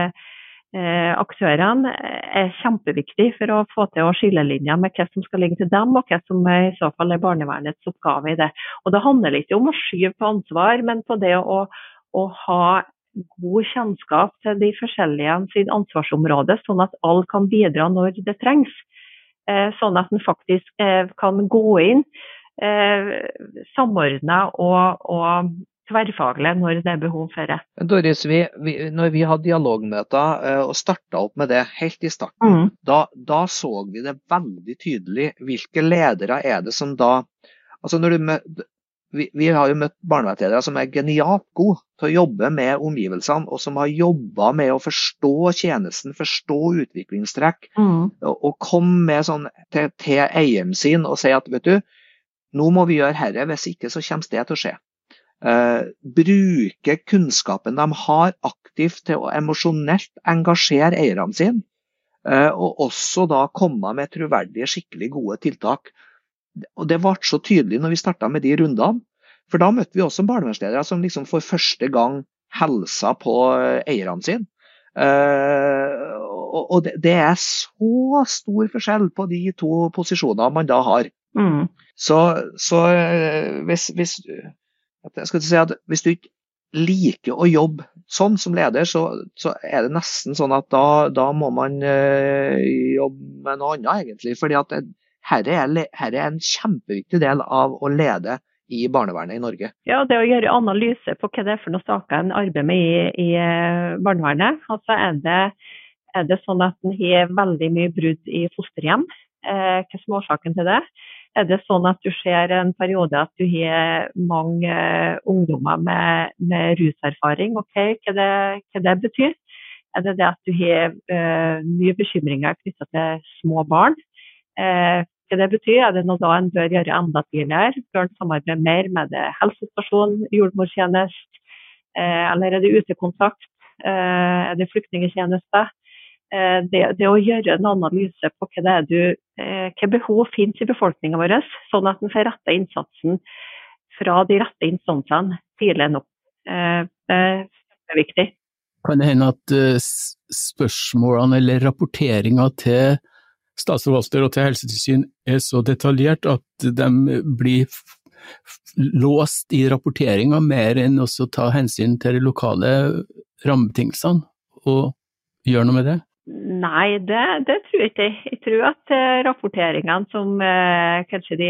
eh, aktørene, er kjempeviktig for å få til å skille linjer med hva som skal ligge til dem, og hva som i så fall er barnevernets oppgave i det. Og Det handler ikke om å skyve på ansvar, men på det å, å ha god kjennskap til de forskjellige sin ansvarsområde, sånn at alle kan bidra når det trengs. Eh, sånn at en faktisk eh, kan gå inn eh, samordna og, og tverrfaglig når det er behov for det. Doris, vi, vi, når vi hadde dialogmøter og starta opp med det helt i starten, mm. da, da, så vi det veldig tydelig hvilke ledere er det som da altså når du, vi, vi, har jo møtt barnevernsledere som er genialt gode til å jobbe med omgivelsene, og som har jobba med å forstå tjenesten, forstå utviklingstrekk, mm. og, og komme med sånn til, til eieren sin og si at vet du, nå må vi gjøre herre, hvis ikke så kommer det til å skje. Uh, bruke kunnskapen de har aktivt til å emosjonelt engasjere eierne sine, uh, og også da komme med troverdige, skikkelig gode tiltak og Det ble så tydelig når vi starta med de rundene. For da møtte vi også barnevernsledere som liksom for første gang helsa på eh, eierne sine. Uh, og det, det, er så stor forskjell på de to posisjonene man da har. Mm. Så, så hvis, hvis, hvis, si hvis, du ikke liker å jobbe sånn som leder, så, så er det nesten sånn at da, da må man uh, jobbe med noe annet, egentlig. fordi at det, dette er, er, en kjempeviktig del av å lede i barnevernet i Norge. Ja, Det å gjøre analyse på hva det er for noen saker en arbeider med i, i eh, barnevernet. Altså er det, er det sånn at en har veldig mye brudd i fosterhjem? Eh, hva er årsaken til det? Er det sånn at du ser en periode at du har mange eh, ungdommer med, med, ruserfaring? Ok, hva det, hva det betyr? Er det det at du har eh, mye bekymringer knytta til små barn? Uh, hva det betyr, er det noe da en bør gjøre enda tidligere? Bør en samarbeide mer med det helsestasjon, jordmortjeneste, eh, eller er det utekontakt? Eh, er det flyktningtjeneste? Eh, det, det, å gjøre en analyse på hva, du, hva behov finnes i befolkninga vår, sånn at en får retta innsatsen fra de rette instansene tidlig nok. Det er viktig. Kan det hende at spørsmålene eller rapporteringa til statsforvalter og til helsetilsyn er så detaljert at de blir låst i rapporteringa mer enn å ta hensyn til de lokale rammebetingelsene, og gjøre noe med det? Nei, det, det tror jeg ikke. Jeg tror at uh, rapporteringene som eh, kanskje de,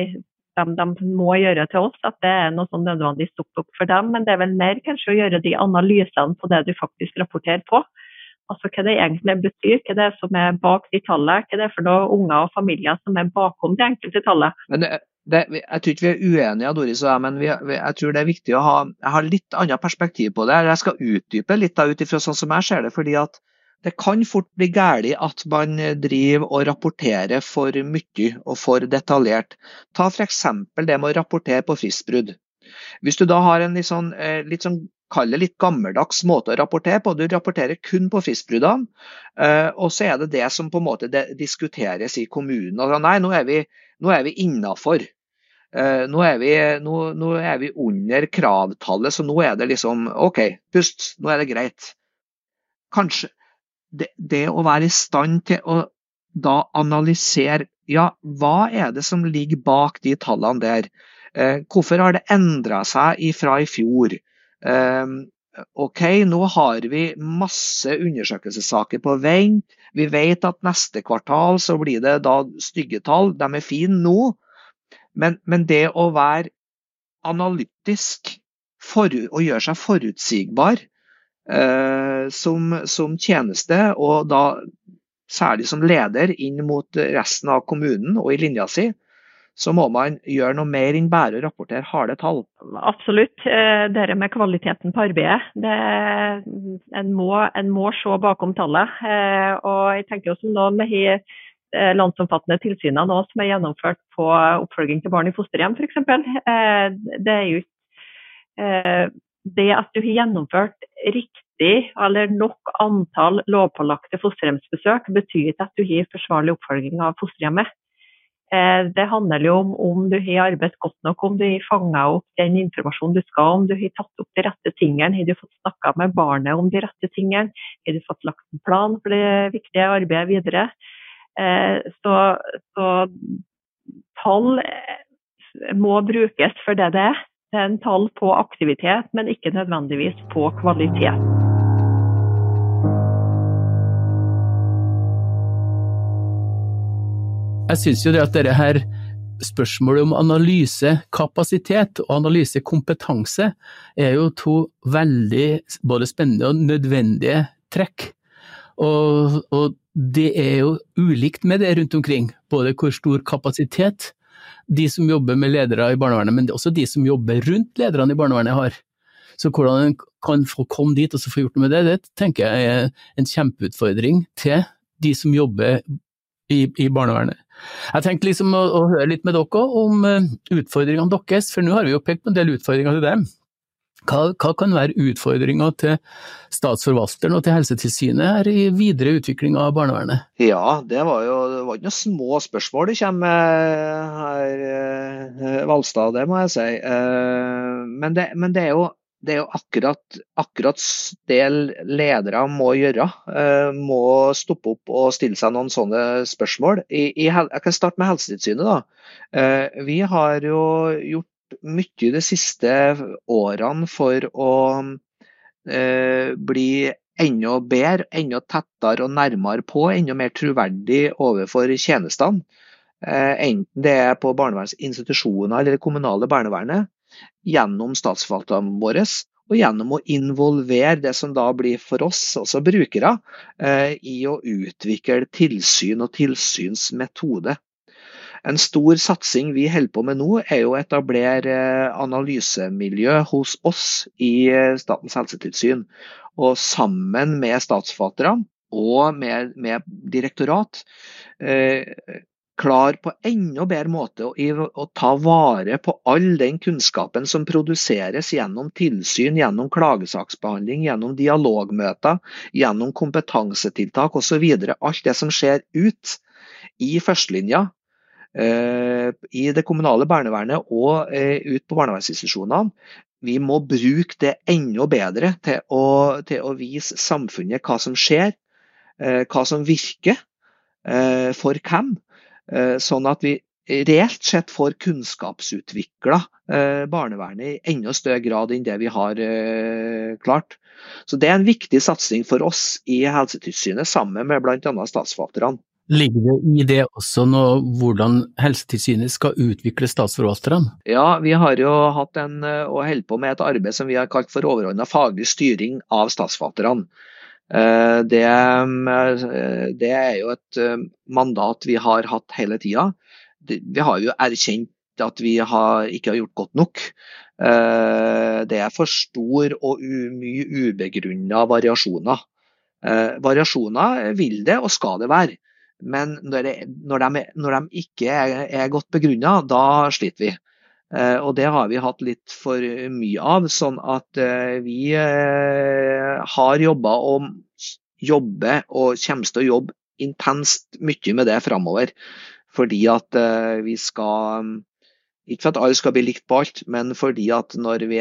de, de, må gjøre til oss, at det er noe sånn nødvendig stopp opp for dem. Men det er vel mer kanskje å gjøre de analysene på det du faktisk rapporterer på. Altså hva det egentlig betyr, hva det er som er bak de tallene. Hva det er for noen unger og familier som er bakom de enkelte tallene. Det, jeg tror ikke vi er uenige, Doris og jeg, men vi, jeg tror det er viktig å ha, ha litt annet perspektiv på det. Jeg skal utdype litt da, ut ifra sånn som jeg ser det. fordi at det kan fort bli galt at man driver og rapporterer for mye og for detaljert. Ta f.eks. det med å rapportere på fristbrudd. Hvis du da har en litt sånn, eh, litt sånn kall det litt gammeldags måte å rapportere på. Du rapporterer kun på fristbruddene, eh, og så er det det som på en måte diskuteres i kommunen. Altså, nei, nå er vi, nå vi innafor. Eh, nå, nå, nå, er vi under kravtallet, så nå er det liksom OK, pust, nå er det greit. Kanskje det, det å være i stand til å da analysere ja, hva er det som ligger bak de tallene der? Hvorfor har det endra seg ifra i fjor? OK, nå har vi masse undersøkelsessaker på vent. Vi vet at neste kvartal så blir det da stygge tall. De er fine nå. Men, men det å være analytisk for, og gjøre seg forutsigbar eh, som, som, tjeneste, og da særlig som leder inn mot resten av kommunen og i linja si, så må man gjøre noe mer enn bare å rapportere harde tall. Absolutt. Eh, det med kvaliteten på arbeidet. Det, en, må, en, må, se bakom tallet. Eh, og jeg tenker også nå med de eh, landsomfattende tilsynene nå som er gjennomført på oppfølging til barn i fosterhjem f.eks. Det er jo det at du har gjennomført riktig eller nok antall lovpålagte fosterhjemsbesøk, betyr ikke at du har forsvarlig oppfølging av fosterhjemmet. Eh, det handler jo om om du har arbeidet godt nok, om du har fanga opp den informasjonen du skal, om du har tatt opp de rette tingene, har du fått snakka med barnet om de rette tingene, har du fått lagt en plan for det viktige arbeidet videre. Eh, så, så tall må brukes for det det er. Det er en tall på aktivitet, men ikke nødvendigvis på kvalitet. Jeg syns jo det at dette her spørsmålet om analysekapasitet og analysekompetanse er jo to veldig både spennende og nødvendige trekk. Og, og, det er jo ulikt med det rundt omkring, både hvor stor kapasitet de som jobber med ledere i barnevernet, men også de som jobber rundt lederne i barnevernet har. Så hvordan en kan få komme dit og så få gjort noe med det, det tenker jeg er en kjempeutfordring til de som jobber i, i barnevernet. Jeg tenkte liksom å, å, høre litt med dere om uh, utfordringene deres, for nå har vi jo pekt på en del utfordringer til dem. Hva, hva, kan være utfordringa til statsforvalteren og til Helsetilsynet her i videre utvikling av barnevernet? Ja, det var jo det var ikke noen små spørsmål det kommer her, eh, Valstad, det må jeg si. Eh, men det, men det er jo det er jo akkurat, akkurat, det ledere må gjøre. Eh, må stoppe opp og stille seg noen sånne spørsmål. I, i, jeg kan starte med Helsetilsynet. da. Vi har jo gjort mye de siste årene for å eh, bli enda bedre, enda tettere og nærmere på, enda mer troverdig overfor tjenestene. Eh, enten det er på barnevernsinstitusjoner eller det kommunale barnevernet, gjennom statsforvalterne våre. Og gjennom å involvere det som da blir for oss, også brukere, eh, i å utvikle tilsyn og tilsynsmetode. En stor satsing vi holder på med nå, er å etablere eh, analysemiljø hos oss i eh, Statens helsetilsyn. Og sammen med statsforvalterne og med, med direktorat klar på enda bedre måte å, å, ta vare på all den kunnskapen som produseres gjennom tilsyn, gjennom klagesaksbehandling, gjennom dialogmøter, gjennom kompetansetiltak osv. Alt det som skjer ut i førstelinja Eh, i det kommunale barnevernet og eh, ut på barnevernsinstitusjonene. Vi må bruke det enda bedre til å, til å vise samfunnet hva som skjer, eh, hva som virker, for hvem. Sånn at vi reelt sett får kunnskapsutvikla barnevernet i enda større grad enn det vi har klart. Så Det er en viktig satsing for oss i Helsetilsynet, sammen med bl.a. statsforvalterne. Ligger det i det også noe hvordan Helsetilsynet skal utvikle statsforvalterne? Ja, vi har jo hatt en, eh, og holder på med et arbeid som vi har kalt for overordna faglig styring av statsforvalterne. Eh, det, eh, det, er jo et mandat vi har hatt hele tida. Vi har jo erkjent at vi har, ikke har gjort godt nok. Det er for stor og mye ubegrunna variasjoner. Variasjoner vil det og skal det være. Men når, de, når de, ikke er godt begrunna, da sliter vi. Eh, og det har vi hatt litt for mye av. Sånn at eh, vi eh, har jobba og jobber og kommer til å jobbe intenst mye med det framover. Fordi at vi skal Ikke for at alle skal bli likt på alt, men fordi at når vi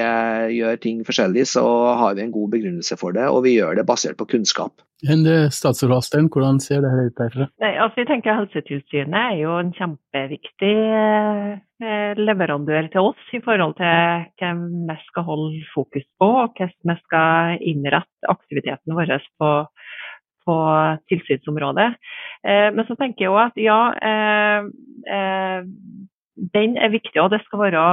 gjør ting forskjellig, så har vi en god begrunnelse for det, og vi gjør det basert på kunnskap. Hende Statsforvalteren, hvordan ser det ut derfra? Nei, altså jeg tenker Helsetilsynet er jo en kjempeviktig eh, leverandør til oss i forhold til hvem vi skal holde fokus på, og hvordan vi skal innrette aktiviteten vår på, på tilsynsområdet. Eh, men så tenker jeg òg at ja, eh, den er viktig, og det skal være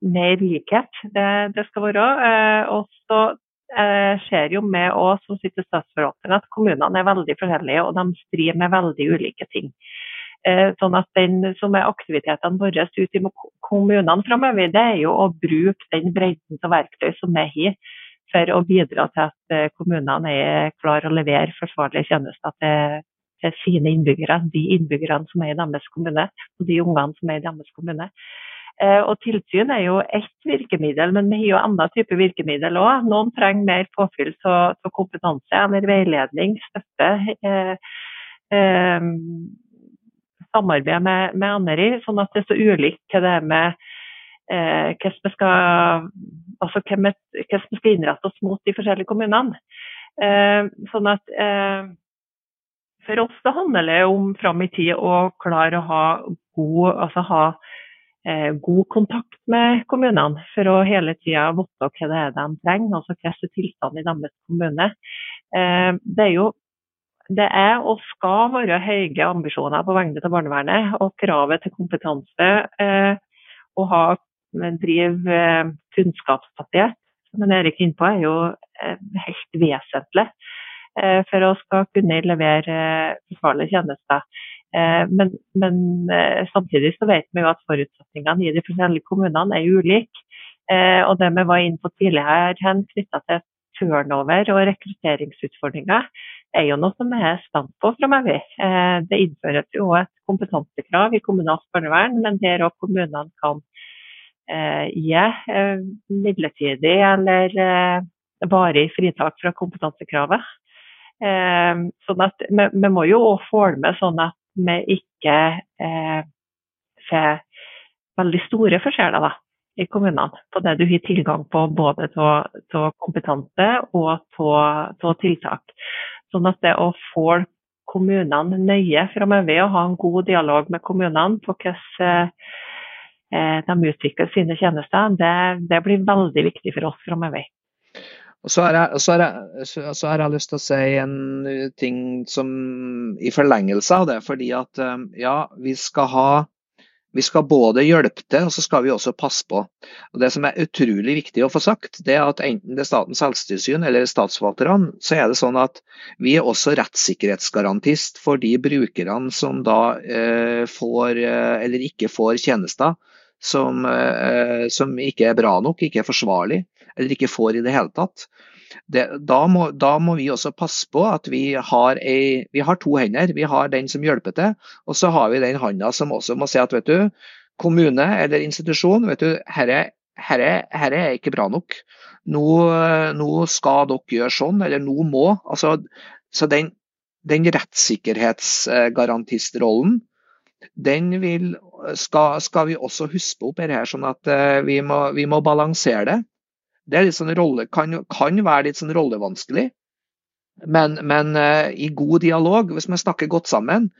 mer likhet. Det, det skal være. Eh, og så eh, skjer jo med oss som sitter i statsforvalteren at kommunene er veldig forskjellige, og de strir med veldig ulike ting. Eh, sånn at den som er aktivitetene våre ut i kommunene framover, det er jo å bruke den bredden av verktøy som er har for å bidra til at kommunene er klar å levere forsvarlige tjenester til sine innbyggere, de innbyggerne som er i deres kommune, og de ungene som er i deres kommune. Eh, og Tilsyn er jo ett virkemiddel, men vi har jo andre typer virkemiddel òg. Noen trenger mer påfyll av kompetanse eller veiledning, støtte. Eh, eh, samarbeid med, med andre, sånn at det er så ulikt hva det er med eh, hvordan vi skal altså skal innrette oss mot de forskjellige kommunene. Eh, sånn at eh, for oss det handler det om fram i tid å klare å ha god, altså ha, eh, god kontakt med kommunene, for å hele tida vite hva det er de trenger, altså hva er tilstanden i deres kommune. Eh, det er jo det er og skal være høye ambisjoner på vegne av barnevernet, og kravet til kompetanse eh, å ha, drive eh, kunnskapsfattighet, som Erik er inne på, er jo eh, helt vesentlig. Eh, for å skal kunne levere forsvarlige tjenester. Eh, men, men, eh, samtidig så vet vi jo at forutsetningene i de forskjellige kommunene er ulike. Og det vi var inne på tidligere knytta til turnover og rekrutteringsutfordringer, er jo noe som vi er stand på framover. Det innføres jo et kompetansekrav i kommunalt barnevern, men der òg kommunene kan gi midlertidig eller varig fritak fra kompetansekravet. Eh, sånn at vi, må jo òg med sånn at vi ikke eh, får veldig store forskjeller da, i kommunene på det du har tilgang på både av kompetanse og av tiltak. Sånn at det å få kommunene nøye framover og ha en god dialog med kommunene på hvordan eh, de utvikler sine tjenester, det, det blir veldig viktig for oss framover. Og så har, jeg, jeg, lyst til å si en ting som i forlengelse av det. Fordi at eh, ja, vi skal ha vi skal både hjelpe til, og så skal vi også passe på. Og Det som er utrolig viktig å få sagt, det er at enten det er Statens helsetilsyn eller statsforvalterne, så er det sånn at vi er også rettssikkerhetsgarantist for de brukerne som da eh, får eh, eller ikke får tjenester som, eh, som ikke er bra nok, ikke er forsvarlig eller ikke får i det hele tatt. Det, da, må, da, må, vi også passe på at vi har, ei, vi har, to hender. Vi har den som hjelper til, og så har vi den handa som også må si at vet du, kommune eller institusjon, vet du, herre, herre, herre er ikke bra nok. Nå, nå, skal dere gjøre sånn, eller nå må. Altså, så den, den rettssikkerhetsgarantistrollen, den vil, skal, skal, vi også huske opp her, sånn at uh, vi, må, vi må balansere det. Det sånn rolle, kan, kan, være litt sånn rollevanskelig. Men, men uh, i god dialog, hvis man snakker godt sammen,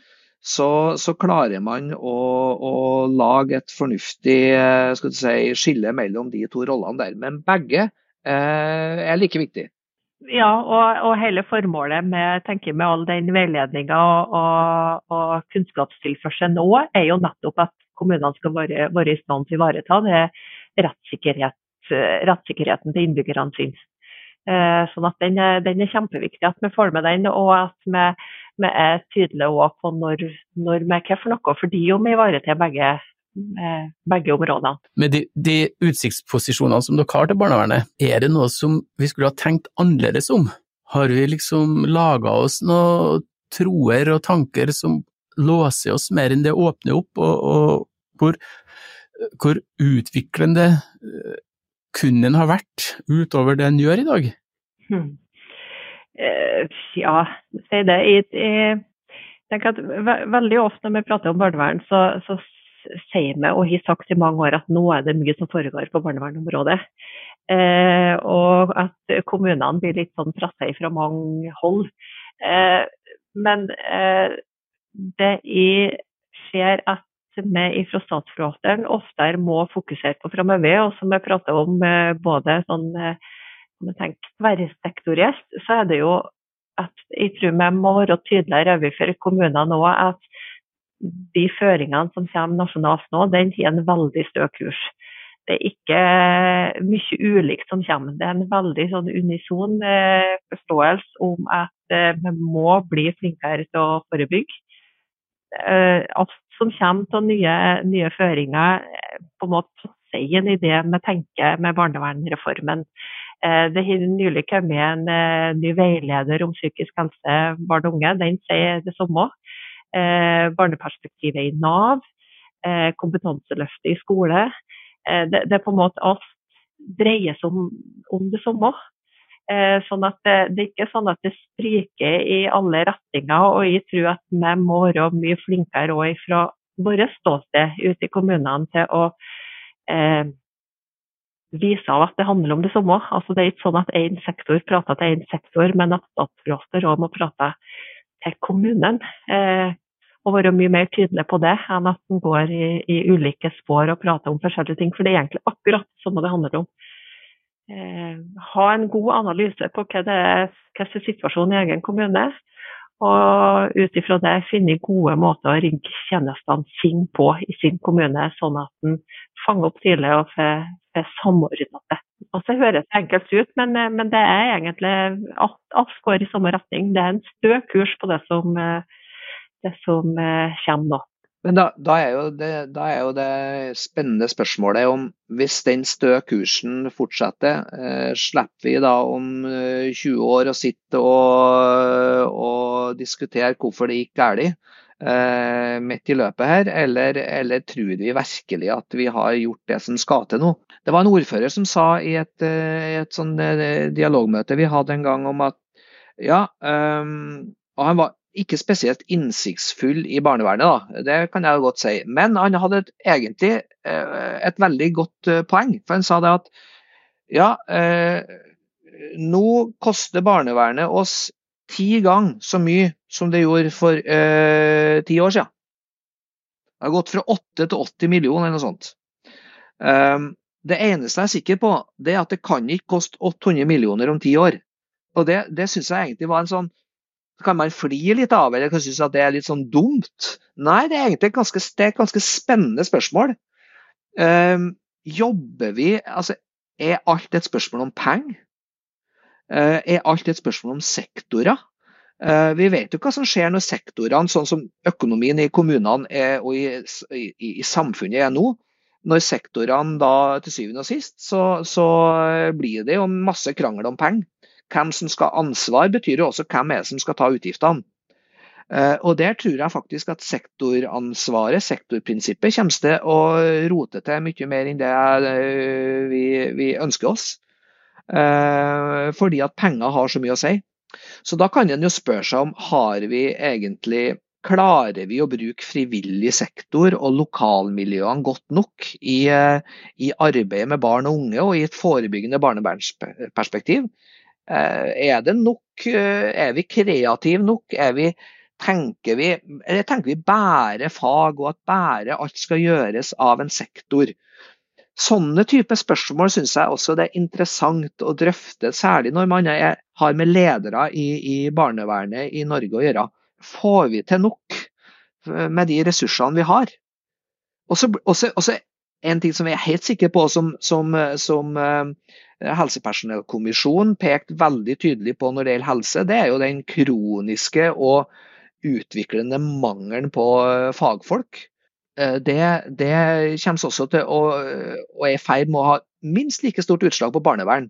så, så klarer man å, å, lage et fornuftig uh, si, skille mellom de to rollene der. Men begge uh, er like viktig. Ja, og, og, hele formålet med, tenker med all den veiledninga og, og, og kunnskapstilførselen nå, er jo nettopp at kommunene skal være, være i stand til å ivareta det rettssikkerhet Eh, rettssikkerheten til innbyggerne sine. Eh, sånn at den er, den er, kjempeviktig at vi får med den, og at vi, vi er tydelige på når, når vi hva for noe, fordi om vi ivaretar begge, eh, begge områdene. Med de, de utsiktsposisjonene som dere har til barnevernet, er det noe som vi skulle ha tenkt annerledes om? Har vi liksom laga oss noen troer og tanker som låser oss mer enn det åpner opp, og, og hvor, hvor utviklende kunne den ha vært utover det den gjør i dag? Hmm. Eh, ja, si det. Jeg, jeg tenker at ve veldig ofte når vi prater om barnevern, så, så sier vi og har sagt i mange år at nå er det mye som foregår på barnevernområdet. Eh, og at kommunene blir litt sånn pressa fra mange hold. Eh, men eh, det jeg ser at vi fra statsforvalteren oftere må fokusere på framover, og som jeg prater om eh, både sånn om tenker, tverrsektorielt, så er det jo at jeg tror vi må være tydeligere overfor kommunene nå at de føringene som kommer nasjonalt nå, den har en veldig stø kurs. Det er ikke mye ulikt som kommer. Det er en veldig sånn unison eh, forståelse om at vi må bli flinkere til å forebygge. Alt som kommer av nye, nye føringer, på en måte passer inn i det vi tenker med barnevernreformen. Eh, det har nylig kommet en eh, ny veileder om psykisk helse barn og unge. Den sier det samme. Eh, barneperspektivet i Nav, kompetanseløftet i skole. Det, det, er på en måte alt dreier seg om, om det samme. Sånn at det, det, er ikke sånn at det spriker i alle retninger. Og jeg tror at vi må være mye flinkere òg fra vårt ståsted ute i kommunene til å eh, vise av at det handler om det samme. Altså, det er ikke sånn at én sektor prater til én sektor, men at statsråder òg må prate til kommunen. Eh, og være mye mer tydelig på det enn at en går i, i, ulike spor og prater om forskjellige ting. For det er egentlig akkurat det samme det handler om. Eh, ha en god analyse på hva, det er, hva er situasjonen i egen kommune. Og ut ifra det finne gode måter å rigge tjenestene sine på i sin kommune, sånn at en fanger opp tidlig og får, får samordna det. Og så høres det enkelt ut, men, men det er egentlig alt, alt, går i samme retning. Det er en stø kurs på det som, det som kommer nå. Men da, da, er det, da, er jo det, spennende spørsmålet om hvis den stø kursen fortsetter, eh, slipper vi da om 20 eh, år å sitte og, og diskutere hvorfor det gikk galt eh, midt i løpet her, eller, eller, tror vi virkelig at vi har gjort det som skal til nå? Det var en ordfører som sa i et, eh, et sånn eh, dialogmøte vi hadde en gang om at ja, um, og han var ikke spesielt innsiktsfull i barnevernet, da. det kan jeg godt si. Men han hadde et, egentlig eh, et veldig godt eh, poeng. For han sa det at ja, eh, nå koster barnevernet oss ti ganger så mye som det gjorde for eh, ti år siden. Det har gått fra 8 til 80 millioner eller noe sånt. Um, det eneste jeg er sikker på, det er at det kan ikke koste 800 millioner om ti år. Og Det, det syns jeg egentlig var en sånn kan man flire litt av, eller kan synes at det er litt sånn dumt? Nei, det er egentlig ganske, et ganske spennende spørsmål. Um, jobber vi Altså, er alt et spørsmål om penger? Uh, er alt et spørsmål om sektorer? Uh, vi vet jo hva som skjer når sektorene, sånn som økonomien i kommunene er, og i, i, i, samfunnet er nå, når sektorene da til syvende og sist, så, så blir det jo masse krangel om penger hvem som skal ha ansvar, betyr jo også hvem er det som skal ta utgiftene. Eh, og Der tror jeg faktisk at sektoransvaret, sektorprinsippet, kommer til å rote til mye mer enn det eh, vi, vi ønsker oss. Eh, fordi at penger har så mye å si. Så da kan en jo spørre seg om har vi egentlig Klarer vi å bruke frivillig sektor og lokalmiljøene godt nok i, i arbeidet med barn og unge og i et forebyggende barnevernsperspektiv? Eh, er det nok? Eh, er vi kreative nok? Vi, tenker, vi, tenker vi bare fag, og at bare alt skal gjøres av en sektor? Sånne type spørsmål syns jeg også det er interessant å drøfte, særlig når man har med ledere i, i, barnevernet i Norge å gjøre. Får vi til nok eh, med de ressursene vi har? Også, en ting som jeg er helt sikker på, som, som, som Helsepersonellkommisjonen pekt veldig tydelig på når det gjelder helse, det er jo den kroniske og utviklende mangelen på eh, fagfolk. Eh, det, det kommer også til å, og er i ferd med å ha minst like stort utslag på barnevern.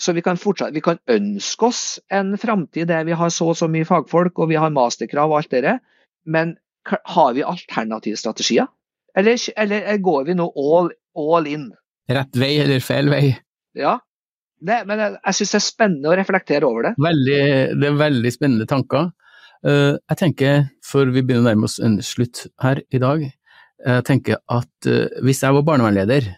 Så vi kan, fortsatt, vi kan ønske oss en framtid der vi har så og så mye fagfolk og vi har masterkrav og alt det men har vi alternative strategier? Eller, eller går vi nå all, all in? Rett vei eller feil vei? Ja, det, men jeg, jeg syns det er spennende å reflektere over det. Veldig, det er veldig spennende tanker. Uh, jeg tenker, før vi begynner å nærme oss en slutt her i dag, Jeg tenker at uh, hvis jeg var barnevernleder,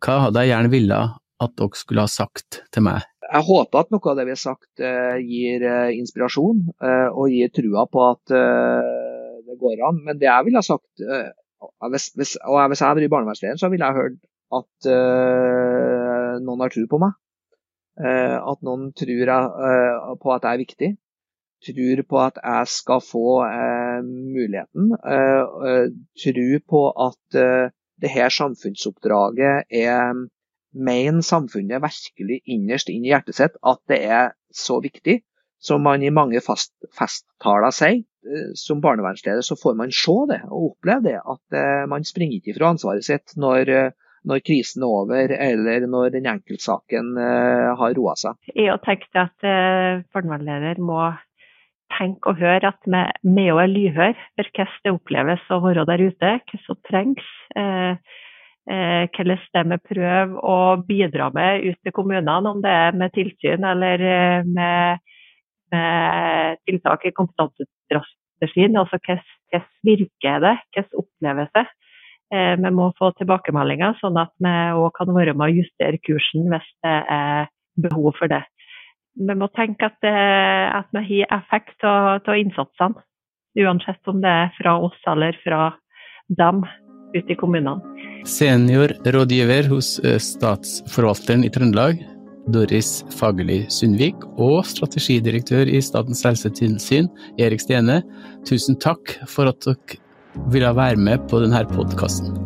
hva hadde jeg gjerne ville at dere skulle ha sagt til meg? Jeg håper at noe av det vi har sagt uh, gir inspirasjon og gir trua på at det går an. Men det jeg ville ha sagt, hvis, hvis, og hvis jeg hadde vært barnevernsleder, så ville jeg hørt at noen har tro på meg. at noen tror jeg, på at jeg er viktig tror på at jeg skal få eh, muligheten. Eh, eh tror på at eh, det her samfunnsoppdraget er Mener samfunnet virkelig innerst inn i hjertet sitt at det er så viktig som man i mange fast, festtaler sier. Eh, som barnevernsleder så får man se det og oppleve det, at eh, man springer ikke fra ansvaret sitt når når krisen er over, eller når den enkeltsaken uh, har roa seg. Jeg tenkte at uh, må tenke og høre at vi, og er lydhøre for hvordan det oppleves å være der ute, hva som trengs. Eh, eh, hvordan det vi prøver å bidra med ut til kommunene, om det er med tilsyn eller eh, med, med tiltak i kompetansestrategien. Altså hvordan virker det, hvordan oppleves det. Eh, vi må få tilbakemeldinger, sånn at vi òg kan være med å justere kursen hvis det er behov for det vi må tenke at, at vi har effekt av innsatsene. Uansett om det er fra oss eller fra dem ute i kommunene. Seniorrådgiver hos eh, Statsforvalteren i Trøndelag, Doris Fagerli Sundvik, og strategidirektør i Statens helsetilsyn, Erik Stene, tusen takk for at dere ville være med på denne podkasten.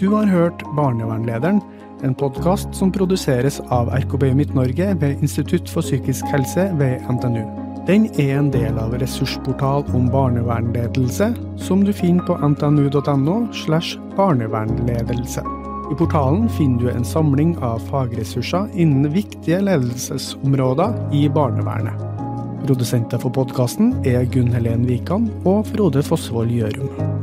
Du har hørt Barnevernlederen en podkast som produseres av RKB Midt-Norge ved Institutt for psykisk helse ved NTNU. Den er en del av ressursportal om barnevernledelse, som du finner på ntnu.no slash barnevernledelse. I portalen finner du en samling av fagressurser innen viktige ledelsesområder i barnevernet. Produsenter for podkasten er Gunn Helen Wikan og Frode Fossvold Gjørum.